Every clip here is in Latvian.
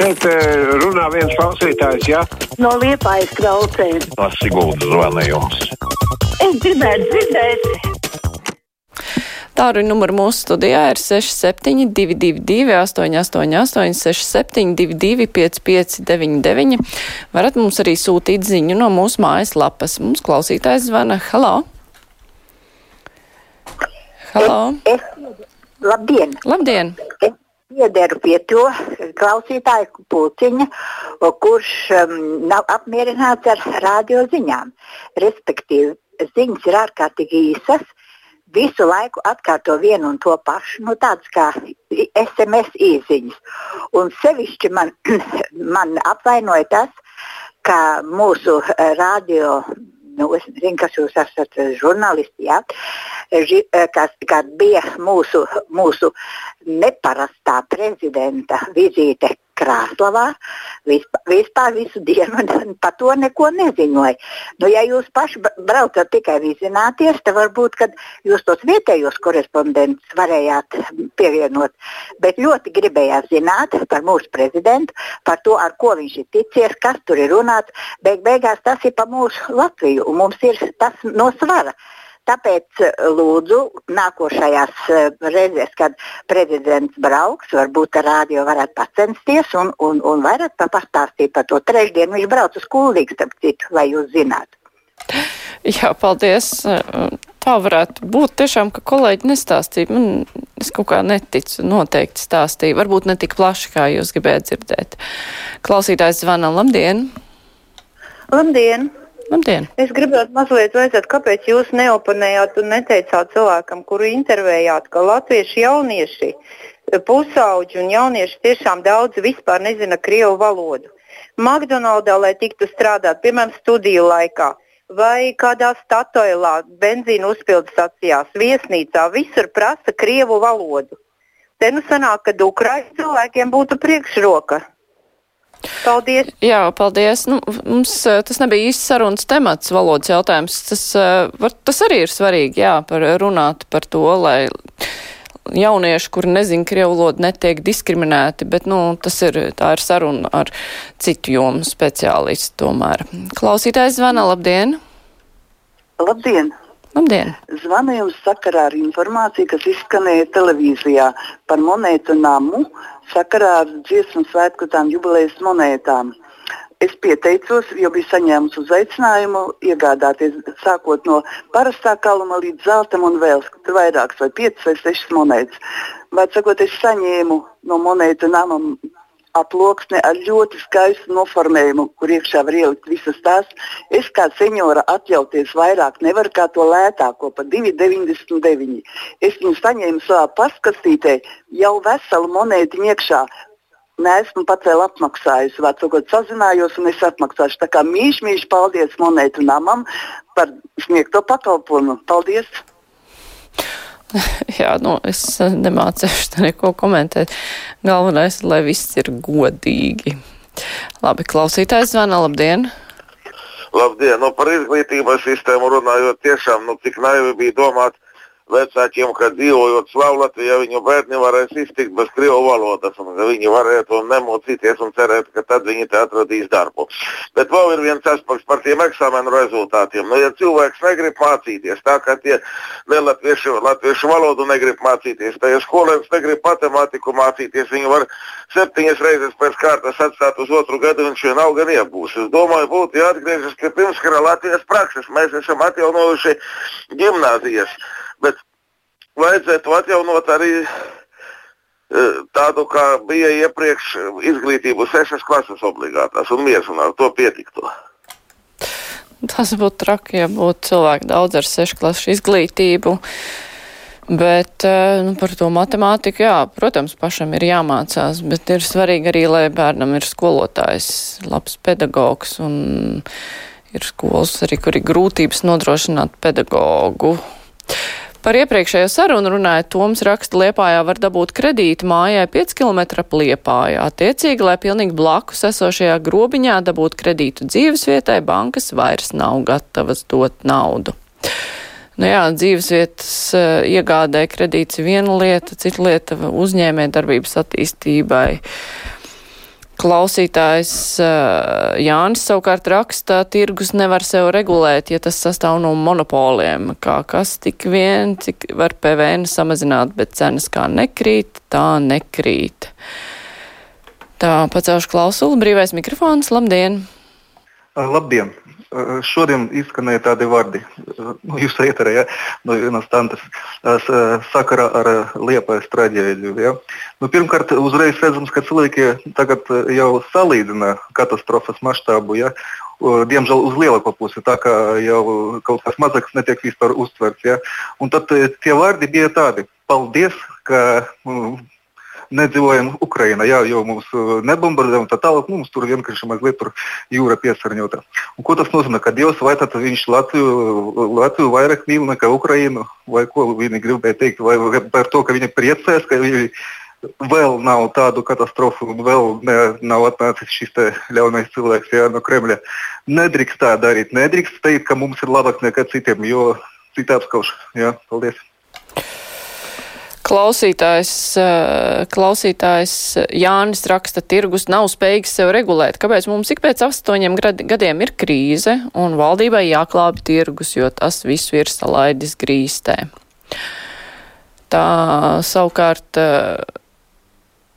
šeit eh, runā viens klausītājs, jā? No liepājas klausēs. No Sigūda zvana jums. Es gribētu dzirdēt. Tāru numuru mūsu studijā ir 6722, 888, 672, 559, varat mums arī sūtīt ziņu no mūsu mājas lapas. Mums klausītājs zvana. Halo! Halo! Es, es, labdien! Labdien! Es piederu pie to klausītāju pulciņa, kurš um, nav apmierināts ar radio ziņām. Respektīvi, ziņas ir ārkārtīgi īsas, visu laiku atkārto vienu un to pašu, nu, tādas kā SMS īsiņas. Un sevišķi man, man apvainoja tas, ka mūsu radio nu, es zinu, kas jūs esat žurnālisti, ja? Ži, kas, kad bija mūsu, mūsu neparastā prezidenta vizīte Krāslavā, vispār, vispār visu dienu par to neko neziņoja. Nu, ja jūs paši braucat tikai vizināties, tad varbūt, jūs tos vietējos korespondentus varējāt pievienot, bet ļoti gribējāt zināt par mūsu prezidentu, par to, ar ko viņš ir ticies, kas tur ir runāts. Beig beigās tas ir par mūsu Latviju, un mums ir tas no svara. Tāpēc lūdzu, nākošajās reizēs, kad prezidents brauks, varbūt ar rādio varētu pacensties un, un, un vairāk pastāstīt par to. Trešdien viņš brauc uz Kuldīgu, starp citu, lai jūs zinātu. Jā, paldies. Tā varētu būt tiešām, ka kolēģi nestāstīja. Man, es kaut kā neticu, noteikti stāstīja. Varbūt ne tik plaši, kā jūs gribējāt dzirdēt. Klausītājs zvana. Labdien! Labdien! Labdien! Es gribētu mazliet vaicāt, kāpēc jūs neoponējāt un neteicāt cilvēkam, kuru intervējāt, ka latvieši jaunieši, pusauģi un jaunieši tiešām daudz vispār nezina krievu valodu. McDonaldā, lai tiktu strādāt, piemēram, studiju laikā, vai kādā statoilā, benzīna uzpildes stacijās, viesnīcā, visur prasa krievu valodu. Te nu sanāk, ka Ukraiņu cilvēkiem būtu priekšroka. Paldies! Jā, paldies. Nu, mums tas nebija īsts sarunas temats, valodas jautājums. Tas, var, tas arī ir svarīgi, jā, par runāt par to, lai jaunieši, kuri nezina krievu valodu, netiek diskriminēti, bet, nu, tas ir, tā ir saruna ar citu jomu speciālistu tomēr. Klausītājs zvana, labdien! Labdien! Labdien! Zvanu jums sakarā ar informāciju, kas izskanēja televīzijā par monētu namu sakarā ar dziesmu svētku tām jubilejas monētām. Es pieteicos, jo biju saņēmusi uzaicinājumu iegādāties sākot no parastā kaluma līdz zeltam un vēl vairākas, vai piecas vai sešas monētas. Vai sakot, es saņēmu no monētu nama aploksne ar ļoti skaistu noformējumu, kur iekšā var ielikt visas tās. Es kā seniora atļauties vairāk nevaru kā to lētāko par 2,99. Es viņu saņēmu savā paskastītē jau veselu monētu iekšā. Nesmu pacēlu apmaksājusi, vai cikot sazinājos, un es apmaksāšu. Tā kā mīļš, mīļš, paldies monētu namam par sniegto pakalpojumu. Paldies! Jā, nu, es nemācīšu neko komentēt. Galvenais, lai viss ir godīgi. Labi, klausītājs zvana, labdien! Labdien! Nu, par izglītības sistēmu runājot, tiešām, nu, cik naivi bija domāt, vecākiem, ka dzīvojot Slavlatvijā, viņu bērni varēs iztikt bez krievu valodas, un ka viņi varētu nemocīties un cerēt, ka tad viņi te atradīs darbu. Bet vēl ir viens aspekts par tiem eksāmenu rezultātiem. Nu, ja cilvēks negrib mācīties, tā kā tie nelatviešu latviešu valodu negrib mācīties, tā ja skolēns negrib matemātiku mācīties, viņi var septiņas reizes pēc kārtas atstāt uz otru gadu, viņš vienalga nebūs. Es domāju, būtu jāatgriežas pie pirmskara Latvijas prakses. Mēs esam atjaunojuši gimnāzijas bet vajadzētu atjaunot arī e, tādu, kā bija iepriekš izglītību sešas klases obligātās un mieru, un ar to pietiktu. Tas būtu traki, ja būtu cilvēki daudz ar sešu klašu izglītību. Bet e, nu, par to matemātiku, jā, protams, pašam ir jāmācās, bet ir svarīgi arī, lai bērnam ir skolotājs, labs pedagogs un ir skolas arī, kur ir grūtības nodrošināt pedagogu. Par iepriekšējo sarunu runājot, Toms raksta, Liepājā var dabūt kredītu mājai 5 km ap Liepājā. Attiecīgi, lai pilnīgi blakus esošajā grobiņā dabūt kredītu dzīvesvietai, bankas vairs nav gatavas dot naudu. Nu jā, dzīvesvietas uh, iegādē kredīts viena lieta, cita lieta uzņēmē darbības attīstībai. Klausītājs uh, Jānis savukārt raksta, tirgus nevar sev regulēt, ja tas sastāv no monopoliem. Kā kas tik vien, cik var PVN samazināt, bet cenas kā nekrīt, tā nekrīt. Tā pacaušu klausulu, brīvais mikrofons, labdien! Labdien! Šodien izskanēja tādi vārdi, nu, jūs ietarē, ja, no vienas tantes, sakarā ar liepais traģēdiju. Ja. Nu, pirmkārt, uzreiz redzams, ka cilvēki tagad jau salīdzina katastrofas masštābu. Ja. Diemžēl uz lielāko pusi, tā kā jau kaut kas mazāks netiek vispār uztverts. Ja. Un tad tie vārdi bija tādi: paldies, ka nedzīvojam Ukrajinā, jā, jo mums nebombardē un tā tālāk. Nu, mums tur vienkārši mazliet tur jūra piesārņota. Un ko tas nozīmē? Ka Dievs vai tad viņš Latviju, Latviju vairāk mīl nekā Ukrajinu, vai ko viņi gribēja teikt, vai par to, ka viņi priecēs, ka viņi vēl nav tādu katastrofu, un vēl ne, nav atnācis šis ļaunais cilvēks jā, no Kremļa. Nedrīkst tā darīt. Nedrīkst teikt, ka mums ir labāk nekā citiem, jo citi apskauž. Jā, paldies! Klausītājs, klausītājs Jānis raksta, tirgus nav spējīgs sev regulēt. Kāpēc mums ik pēc astoņiem gadiem ir krīze un valdībai jāklābi tirgus, jo tas visu ir salaidis grīstē? Tā savukārt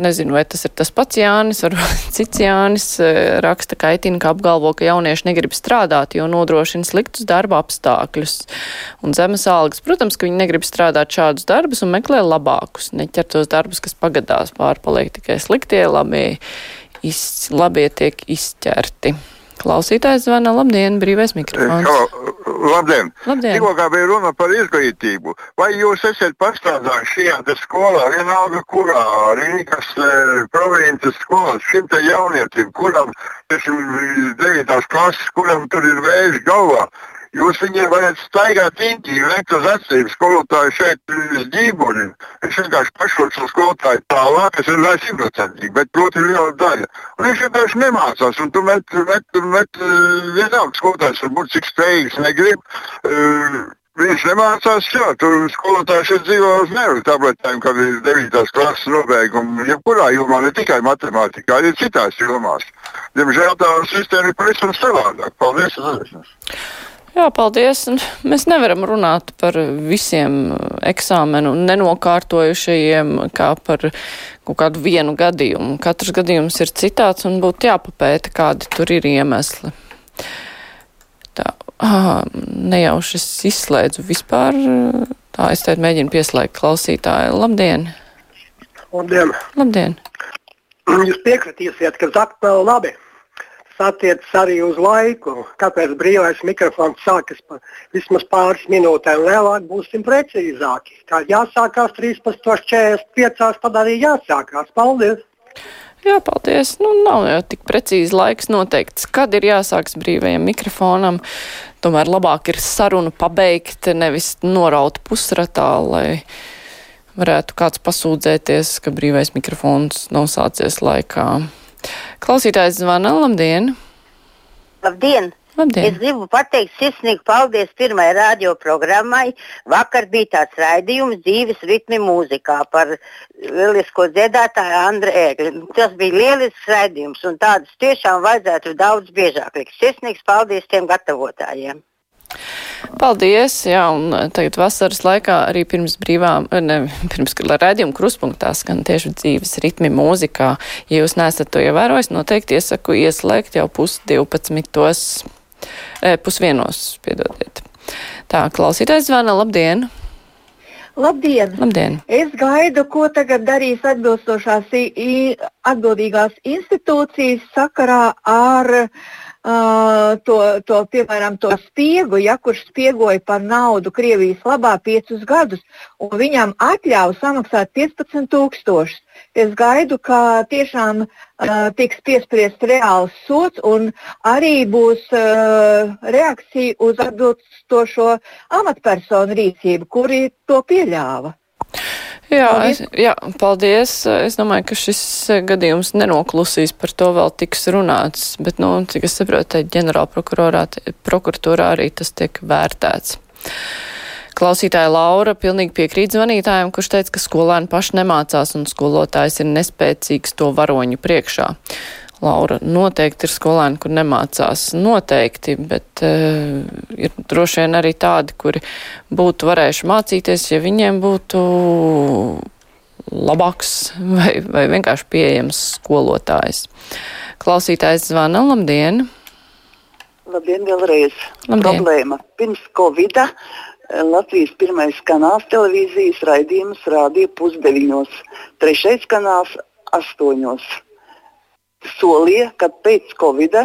Nezinu, vai tas ir tas pats Jānis, varbūt cits Jānis eh, raksta kaitina, ka apgalvo, ka jaunieši negrib strādāt, jo nodrošina sliktus darba apstākļus un zemes algas. Protams, ka viņi negrib strādāt šādus darbus un meklē labākus, neķer tos darbus, kas pagadās pārpaliek tikai sliktie, labie, iz, labie tiek izķerti. Klausītājs zvana, labdien, brīvais mikrofons. Halo, labdien! Labdien! Tikko kā bija runa par izglītību, vai jūs esat pastrādājuši šajā skolā, vienalga kurā, Rīgas e, provinces skolā, šim te jaunietim, kuram, teiksim, 9. klases, kuram tur ir vējš galvā, Jūs viņiem varat staigāt īņķī, lekt uz acīm, skolotāju šeit ģīburi. Es vienkārši pašrocu skolotāju tālāk, es vēl simtprocentīgi, bet proti liela daļa. Un viņš vienkārši nemācās, un tu met, met, met vienalga skolotājs varbūt cik spējīgs negrib. Uh, Viņš nemācās, jā, tur skolotājs šeit dzīvo uz nevienu tabletēm, kad ir 9. klases nobeiguma. Jebkurā jomā, ne tikai matemātikā, arī citās jomās. Diemžēl tā sistēma ir pavisam savādāk. Paldies! Uzreiz. Jā, paldies. Mēs nevaram runāt par visiem eksāmenu nenokārtojušajiem kā par kaut kādu vienu gadījumu. Katrs gadījums ir citāds un būtu jāpapēta, kādi tur ir iemesli. Tā, ah, nejauši es izslēdzu vispār. Tā, es teicu, mēģinu pieslēgt klausītāju. Labdien! Labdien! Labdien! Jūs piekritīsiet, ka zakti nav labi attiecas arī uz laiku. Kāpēc brīvais mikrofons sākas pa vismaz pāris minūtēm vēlāk, būsim precīzāki. Kā jāsākās 13.45, tad arī jāsākās. Paldies! Jā, paldies. Nu, nav jau tik precīzi laiks noteikts, kad ir jāsāks brīvajam mikrofonam. Tomēr labāk ir sarunu pabeigt, nevis noraut pusratā, lai varētu kāds pasūdzēties, ka brīvais mikrofons nav sācies laikā. Klausītājs zvana, labdien! Labdien! Labdien. Es gribu pateikt sirsnīgi paldies pirmajai radioprogrammai. Vakar bija tāds raidījums dzīves ritmi mūzikā par lielisko dziedātāju Andru Ēgli. Tas bija lielisks raidījums un tādus tiešām vajadzētu daudz biežāk likt. Sirsnīgs paldies tiem gatavotājiem! Paldies! Jā, un eh, tagad vasaras laikā arī pirms brīvām, eh, ne, pirms raidījuma kruspunktā skan tieši dzīves ritmi mūzikā. Ja jūs neesat to ievērojis, noteikti iesaku ieslēgt jau pus 12. E, pusvienos, piedodiet. Tā, klausītājs zvana, labdien! Labdien! Labdien! Es gaidu, ko tagad darīs atbilstošās atbildīgās institūcijas sakarā ar uh, Uh, to, to, piemēram, to spiegu, ja, kurš spiegoja par naudu Krievijas labā piecus gadus, un viņam atļauja samaksāt 15,000. Es gaidu, ka tiešām uh, tiks piespriests reāls sots un arī būs uh, reakcija uz atbilstošo amatpersonu rīcību, kuri to pieļāva. Jā, paldies. Es, jā, paldies. Es domāju, ka šis gadījums nenoklusīs, par to vēl tiks runāts, bet, nu, cik es saprotu, ģenerāla prokuratūrā arī tas tiek vērtēts. Klausītāja Laura pilnīgi piekrīt zvanītājiem, kurš teica, ka skolēni paši nemācās un skolotājs ir nespēcīgs to varoņu priekšā. Laura, noteikti ir skolēni, kur nemācās. Noteikti, bet uh, ir droši vien arī tādi, kuri būtu varējuši mācīties, ja viņiem būtu labāks vai, vai vienkārši pieejams skolotājs. Klausītājs zvana, labdien! Labdien, vēlreiz! Labdien. Problēma. Pirms Covid Latvijas pirmais kanāls televīzijas raidījumus rādīja pusdeviņos, trešais kanāls astoņos. Solīja, ka pēc Covid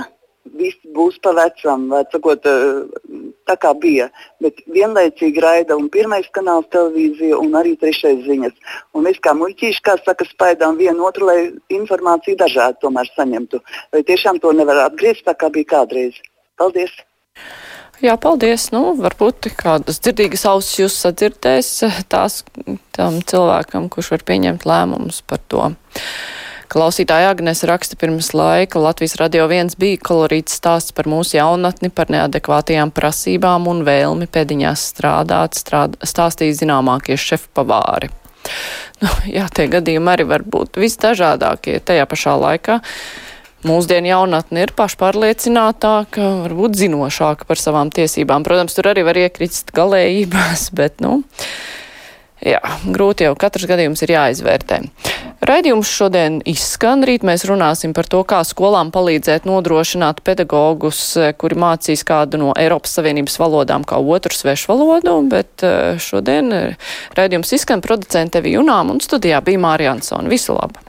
viss būs pa vecam, vai sakot, tā kā bija. Bet vienlaicīgi raida un pirmais kanāls televīzija un arī trešais ziņas. Un mēs kā muļķīši, kā saka, spaidām vienu otru, lai informāciju dažādi tomēr saņemtu. Vai tiešām to nevar atgriezt tā kā bija kādreiz? Paldies! Jā, paldies. Nu, varbūt kādas dzirdīgas ausis jūs sadzirdēs tās tam cilvēkam, kurš var pieņemt lēmumus par to. Klausītāja Agnes raksta pirms laika Latvijas radio viens bija kolorīts stāsts par mūsu jaunatni, par neadekvātajām prasībām un vēlmi pēdiņās strādāt, strād, stāstīja zināmākie šefpavāri. Nu, jā, tie gadījumi arī var būt visdažādākie tajā pašā laikā. Mūsdienu jaunatne ir pašpārliecinātāka, varbūt zinošāka par savām tiesībām. Protams, tur arī var iekrist galējībās, bet, nu, jā, grūti jau katrs gadījums ir jāizvērtē. Raidījums šodien izskan, rīt mēs runāsim par to, kā skolām palīdzēt nodrošināt pedagogus, kuri mācīs kādu no Eiropas Savienības valodām kā otru svešu valodu, bet eh, šodien raidījums izskan producente Vijunām un studijā bija Mārija Ansona. Visu labu!